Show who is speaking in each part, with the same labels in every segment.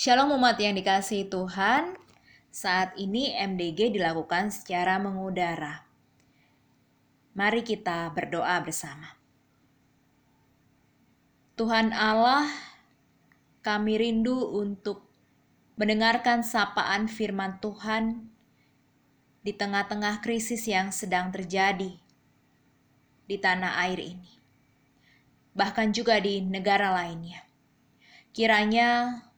Speaker 1: Shalom umat yang dikasihi Tuhan. Saat ini MDG dilakukan secara mengudara. Mari kita berdoa bersama. Tuhan Allah, kami rindu untuk mendengarkan sapaan firman Tuhan di tengah-tengah krisis yang sedang terjadi di tanah air ini, bahkan juga di negara lainnya. Kiranya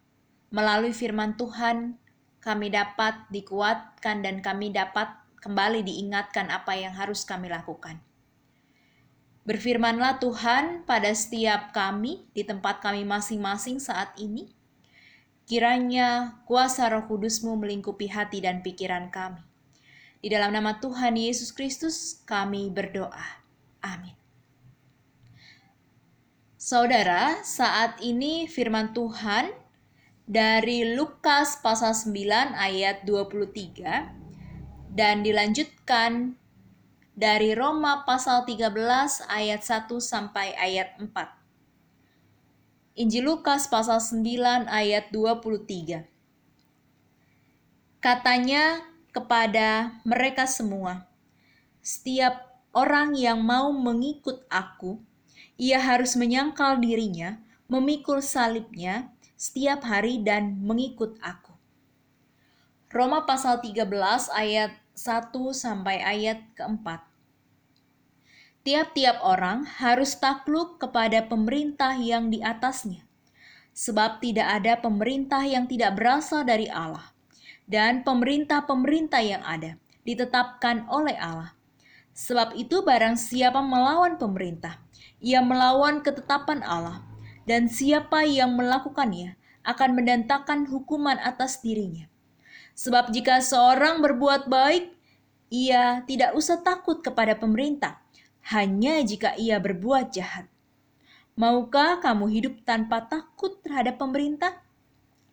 Speaker 1: melalui firman Tuhan kami dapat dikuatkan dan kami dapat kembali diingatkan apa yang harus kami lakukan. Berfirmanlah Tuhan pada setiap kami di tempat kami masing-masing saat ini. Kiranya kuasa roh kudusmu melingkupi hati dan pikiran kami. Di dalam nama Tuhan Yesus Kristus kami berdoa. Amin. Saudara, saat ini firman Tuhan dari Lukas pasal 9 ayat 23 dan dilanjutkan dari Roma pasal 13 ayat 1 sampai ayat 4. Injil Lukas pasal 9 ayat 23. Katanya kepada mereka semua, setiap orang yang mau mengikut aku, ia harus menyangkal dirinya, memikul salibnya, setiap hari dan mengikut aku. Roma pasal 13 ayat 1 sampai ayat keempat. Tiap-tiap orang harus takluk kepada pemerintah yang di atasnya, sebab tidak ada pemerintah yang tidak berasal dari Allah, dan pemerintah-pemerintah yang ada ditetapkan oleh Allah. Sebab itu barang siapa melawan pemerintah, ia melawan ketetapan Allah, dan siapa yang melakukannya akan mendantakan hukuman atas dirinya. Sebab jika seorang berbuat baik, ia tidak usah takut kepada pemerintah, hanya jika ia berbuat jahat. Maukah kamu hidup tanpa takut terhadap pemerintah?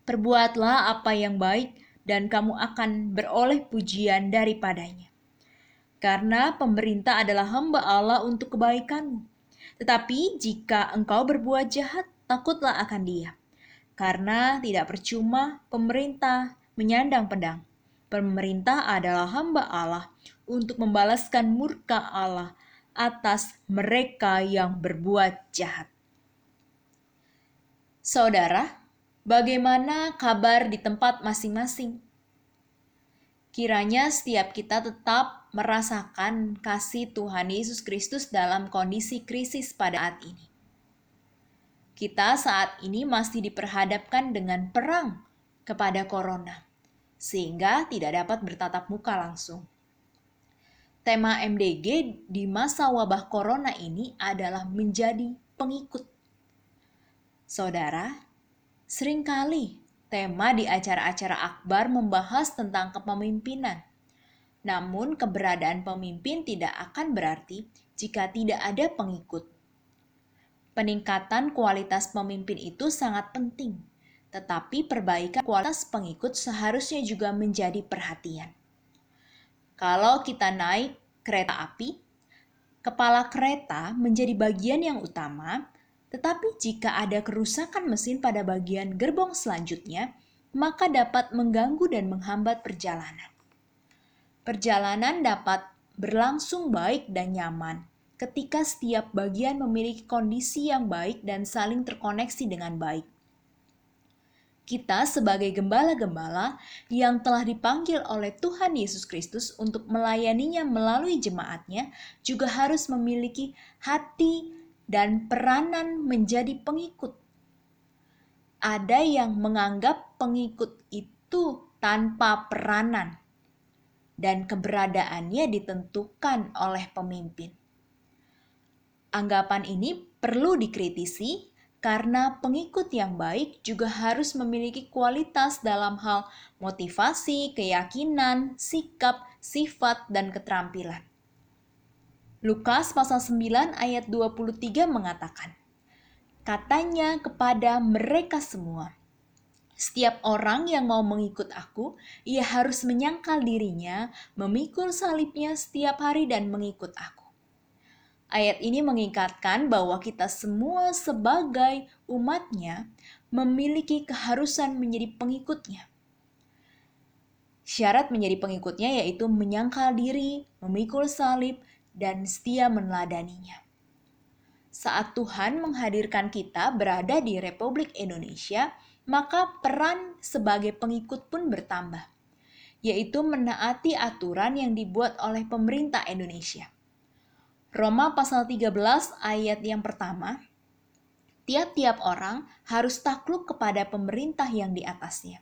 Speaker 1: Perbuatlah apa yang baik, dan kamu akan beroleh pujian daripadanya. Karena pemerintah adalah hamba Allah untuk kebaikanmu. Tetapi jika engkau berbuat jahat, takutlah akan Dia, karena tidak percuma pemerintah menyandang pedang. Pemerintah adalah hamba Allah untuk membalaskan murka Allah atas mereka yang berbuat jahat. Saudara, bagaimana kabar di tempat masing-masing? Kiranya setiap kita tetap merasakan kasih Tuhan Yesus Kristus dalam kondisi krisis pada saat ini. Kita saat ini masih diperhadapkan dengan perang kepada corona, sehingga tidak dapat bertatap muka langsung. Tema MDG di masa wabah corona ini adalah menjadi pengikut. Saudara, sering kali tema di acara-acara akbar membahas tentang kepemimpinan namun, keberadaan pemimpin tidak akan berarti jika tidak ada pengikut. Peningkatan kualitas pemimpin itu sangat penting, tetapi perbaikan kualitas pengikut seharusnya juga menjadi perhatian. Kalau kita naik kereta api, kepala kereta menjadi bagian yang utama, tetapi jika ada kerusakan mesin pada bagian gerbong selanjutnya, maka dapat mengganggu dan menghambat perjalanan. Perjalanan dapat berlangsung baik dan nyaman ketika setiap bagian memiliki kondisi yang baik dan saling terkoneksi dengan baik. Kita sebagai gembala-gembala yang telah dipanggil oleh Tuhan Yesus Kristus untuk melayaninya melalui jemaatnya juga harus memiliki hati dan peranan menjadi pengikut. Ada yang menganggap pengikut itu tanpa peranan dan keberadaannya ditentukan oleh pemimpin. Anggapan ini perlu dikritisi karena pengikut yang baik juga harus memiliki kualitas dalam hal motivasi, keyakinan, sikap, sifat, dan keterampilan. Lukas pasal 9 ayat 23 mengatakan, Katanya kepada mereka semua, setiap orang yang mau mengikut aku, ia harus menyangkal dirinya, memikul salibnya setiap hari dan mengikut aku. Ayat ini mengingatkan bahwa kita semua sebagai umatnya memiliki keharusan menjadi pengikutnya. Syarat menjadi pengikutnya yaitu menyangkal diri, memikul salib, dan setia meneladaninya. Saat Tuhan menghadirkan kita berada di Republik Indonesia, maka peran sebagai pengikut pun bertambah, yaitu menaati aturan yang dibuat oleh pemerintah Indonesia. Roma pasal 13 ayat yang pertama, tiap-tiap orang harus takluk kepada pemerintah yang di atasnya.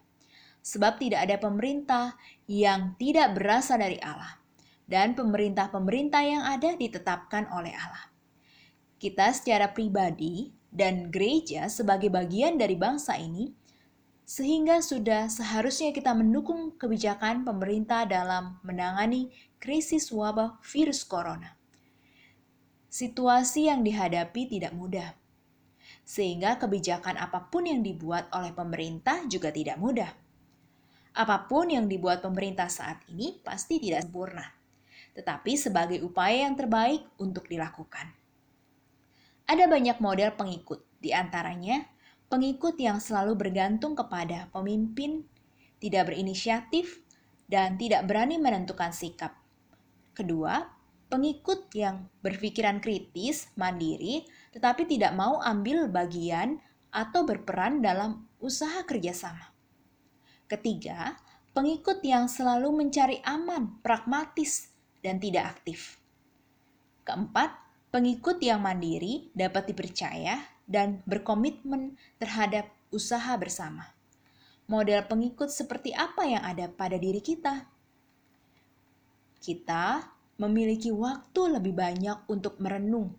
Speaker 1: Sebab tidak ada pemerintah yang tidak berasal dari Allah, dan pemerintah-pemerintah yang ada ditetapkan oleh Allah. Kita secara pribadi dan gereja sebagai bagian dari bangsa ini, sehingga sudah seharusnya kita mendukung kebijakan pemerintah dalam menangani krisis wabah virus corona. Situasi yang dihadapi tidak mudah, sehingga kebijakan apa pun yang dibuat oleh pemerintah juga tidak mudah. Apa pun yang dibuat pemerintah saat ini pasti tidak sempurna, tetapi sebagai upaya yang terbaik untuk dilakukan. Ada banyak model pengikut, di antaranya pengikut yang selalu bergantung kepada pemimpin, tidak berinisiatif, dan tidak berani menentukan sikap. Kedua, pengikut yang berpikiran kritis, mandiri, tetapi tidak mau ambil bagian atau berperan dalam usaha kerjasama. Ketiga, pengikut yang selalu mencari aman, pragmatis, dan tidak aktif. Keempat, pengikut yang mandiri dapat dipercaya dan berkomitmen terhadap usaha bersama. Model pengikut seperti apa yang ada pada diri kita? Kita memiliki waktu lebih banyak untuk merenung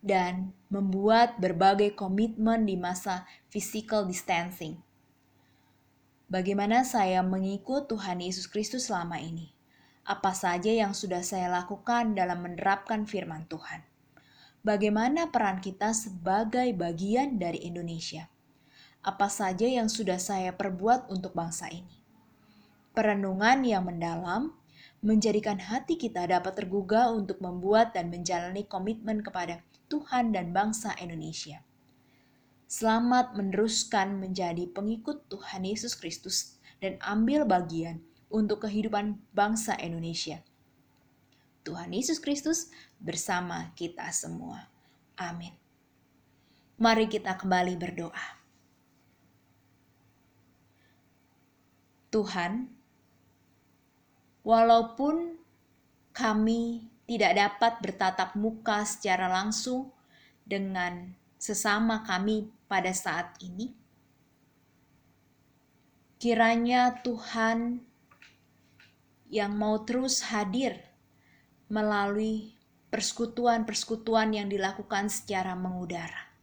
Speaker 1: dan membuat berbagai komitmen di masa physical distancing. Bagaimana saya mengikut Tuhan Yesus Kristus selama ini? Apa saja yang sudah saya lakukan dalam menerapkan firman Tuhan? bagaimana peran kita sebagai bagian dari Indonesia. Apa saja yang sudah saya perbuat untuk bangsa ini. Perenungan yang mendalam menjadikan hati kita dapat tergugah untuk membuat dan menjalani komitmen kepada Tuhan dan bangsa Indonesia. Selamat meneruskan menjadi pengikut Tuhan Yesus Kristus dan ambil bagian untuk kehidupan bangsa Indonesia. Tuhan Yesus Kristus bersama kita semua. Amin. Mari kita kembali berdoa. Tuhan, walaupun kami tidak dapat bertatap muka secara langsung dengan sesama kami pada saat ini, kiranya Tuhan yang mau terus hadir melalui persekutuan-persekutuan yang dilakukan secara mengudara.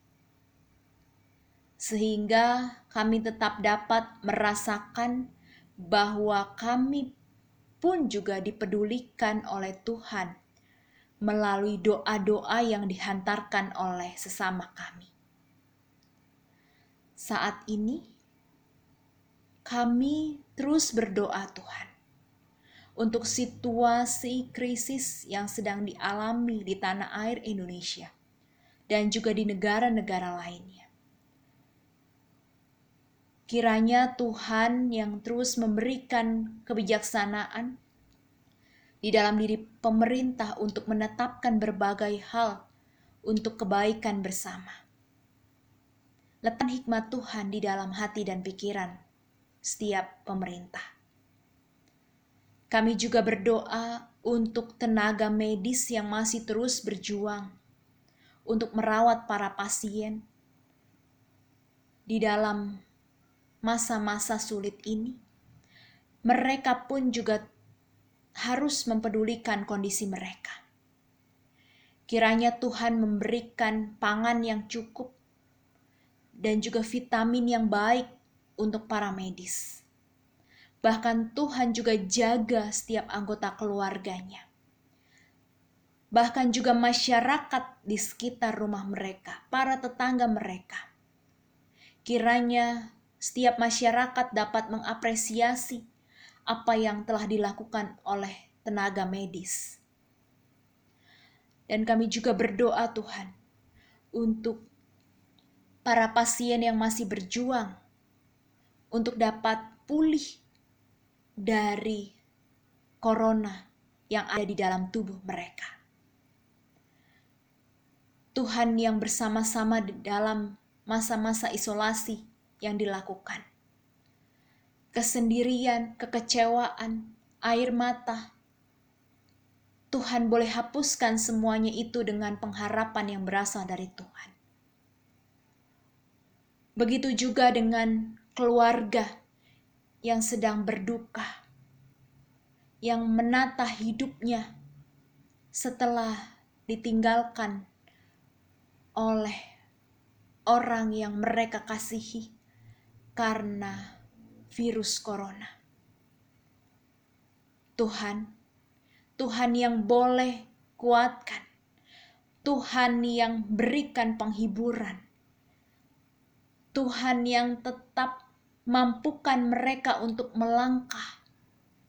Speaker 1: Sehingga kami tetap dapat merasakan bahwa kami pun juga dipedulikan oleh Tuhan melalui doa-doa yang dihantarkan oleh sesama kami. Saat ini, kami terus berdoa, Tuhan, untuk situasi krisis yang sedang dialami di tanah air Indonesia dan juga di negara-negara lainnya. Kiranya Tuhan yang terus memberikan kebijaksanaan di dalam diri pemerintah untuk menetapkan berbagai hal untuk kebaikan bersama. Letakkan hikmat Tuhan di dalam hati dan pikiran setiap pemerintah kami juga berdoa untuk tenaga medis yang masih terus berjuang untuk merawat para pasien di dalam masa-masa sulit ini. Mereka pun juga harus mempedulikan kondisi mereka. Kiranya Tuhan memberikan pangan yang cukup dan juga vitamin yang baik untuk para medis Bahkan Tuhan juga jaga setiap anggota keluarganya. Bahkan juga masyarakat di sekitar rumah mereka, para tetangga mereka. Kiranya setiap masyarakat dapat mengapresiasi apa yang telah dilakukan oleh tenaga medis. Dan kami juga berdoa Tuhan untuk para pasien yang masih berjuang untuk dapat pulih dari corona yang ada di dalam tubuh mereka. Tuhan yang bersama-sama di dalam masa-masa isolasi yang dilakukan. Kesendirian, kekecewaan, air mata. Tuhan boleh hapuskan semuanya itu dengan pengharapan yang berasal dari Tuhan. Begitu juga dengan keluarga yang sedang berduka, yang menata hidupnya setelah ditinggalkan oleh orang yang mereka kasihi karena virus corona. Tuhan, Tuhan yang boleh kuatkan, Tuhan yang berikan penghiburan, Tuhan yang tetap mampukan mereka untuk melangkah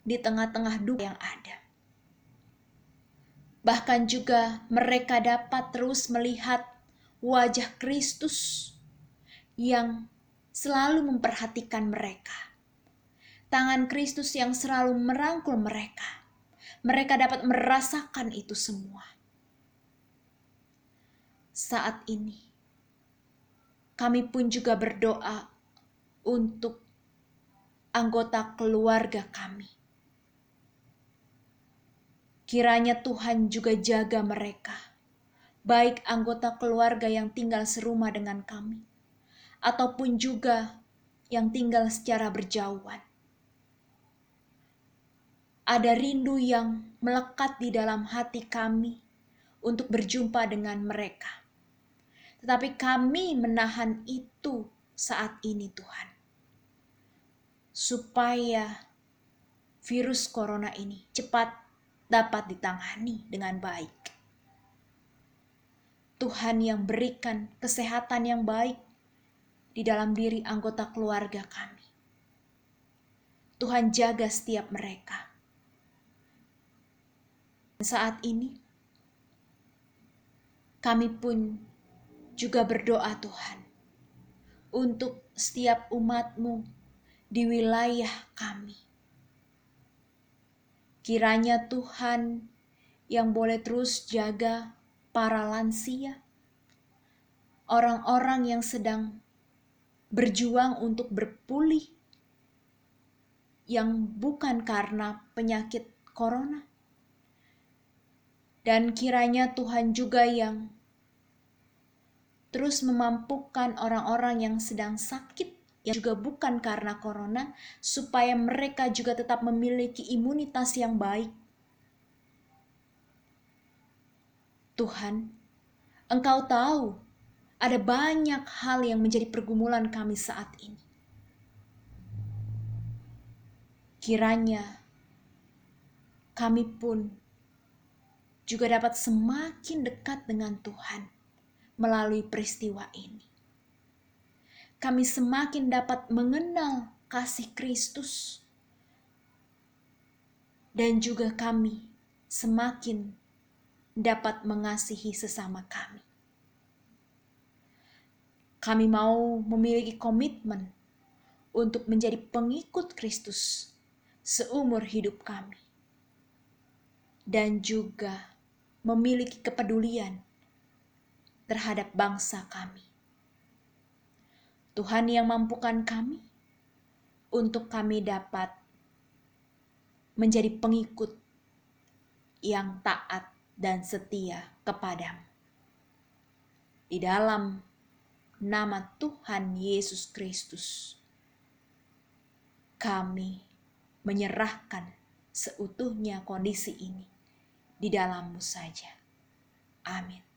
Speaker 1: di tengah-tengah duka yang ada. Bahkan juga mereka dapat terus melihat wajah Kristus yang selalu memperhatikan mereka. Tangan Kristus yang selalu merangkul mereka. Mereka dapat merasakan itu semua. Saat ini, kami pun juga berdoa untuk anggota keluarga kami. Kiranya Tuhan juga jaga mereka, baik anggota keluarga yang tinggal serumah dengan kami, ataupun juga yang tinggal secara berjauhan. Ada rindu yang melekat di dalam hati kami untuk berjumpa dengan mereka tetapi kami menahan itu saat ini Tuhan. Supaya virus corona ini cepat dapat ditangani dengan baik. Tuhan yang berikan kesehatan yang baik di dalam diri anggota keluarga kami. Tuhan jaga setiap mereka. Saat ini, kami pun juga berdoa Tuhan untuk setiap umatmu di wilayah kami. Kiranya Tuhan yang boleh terus jaga para lansia, orang-orang yang sedang berjuang untuk berpulih, yang bukan karena penyakit corona, dan kiranya Tuhan juga yang terus memampukan orang-orang yang sedang sakit yang juga bukan karena corona supaya mereka juga tetap memiliki imunitas yang baik. Tuhan, Engkau tahu ada banyak hal yang menjadi pergumulan kami saat ini. Kiranya kami pun juga dapat semakin dekat dengan Tuhan melalui peristiwa ini. Kami semakin dapat mengenal kasih Kristus, dan juga kami semakin dapat mengasihi sesama kami. Kami mau memiliki komitmen untuk menjadi pengikut Kristus seumur hidup kami, dan juga memiliki kepedulian terhadap bangsa kami. Tuhan yang mampukan kami untuk kami dapat menjadi pengikut yang taat dan setia kepadamu. Di dalam nama Tuhan Yesus Kristus, kami menyerahkan seutuhnya kondisi ini di dalammu saja. Amin.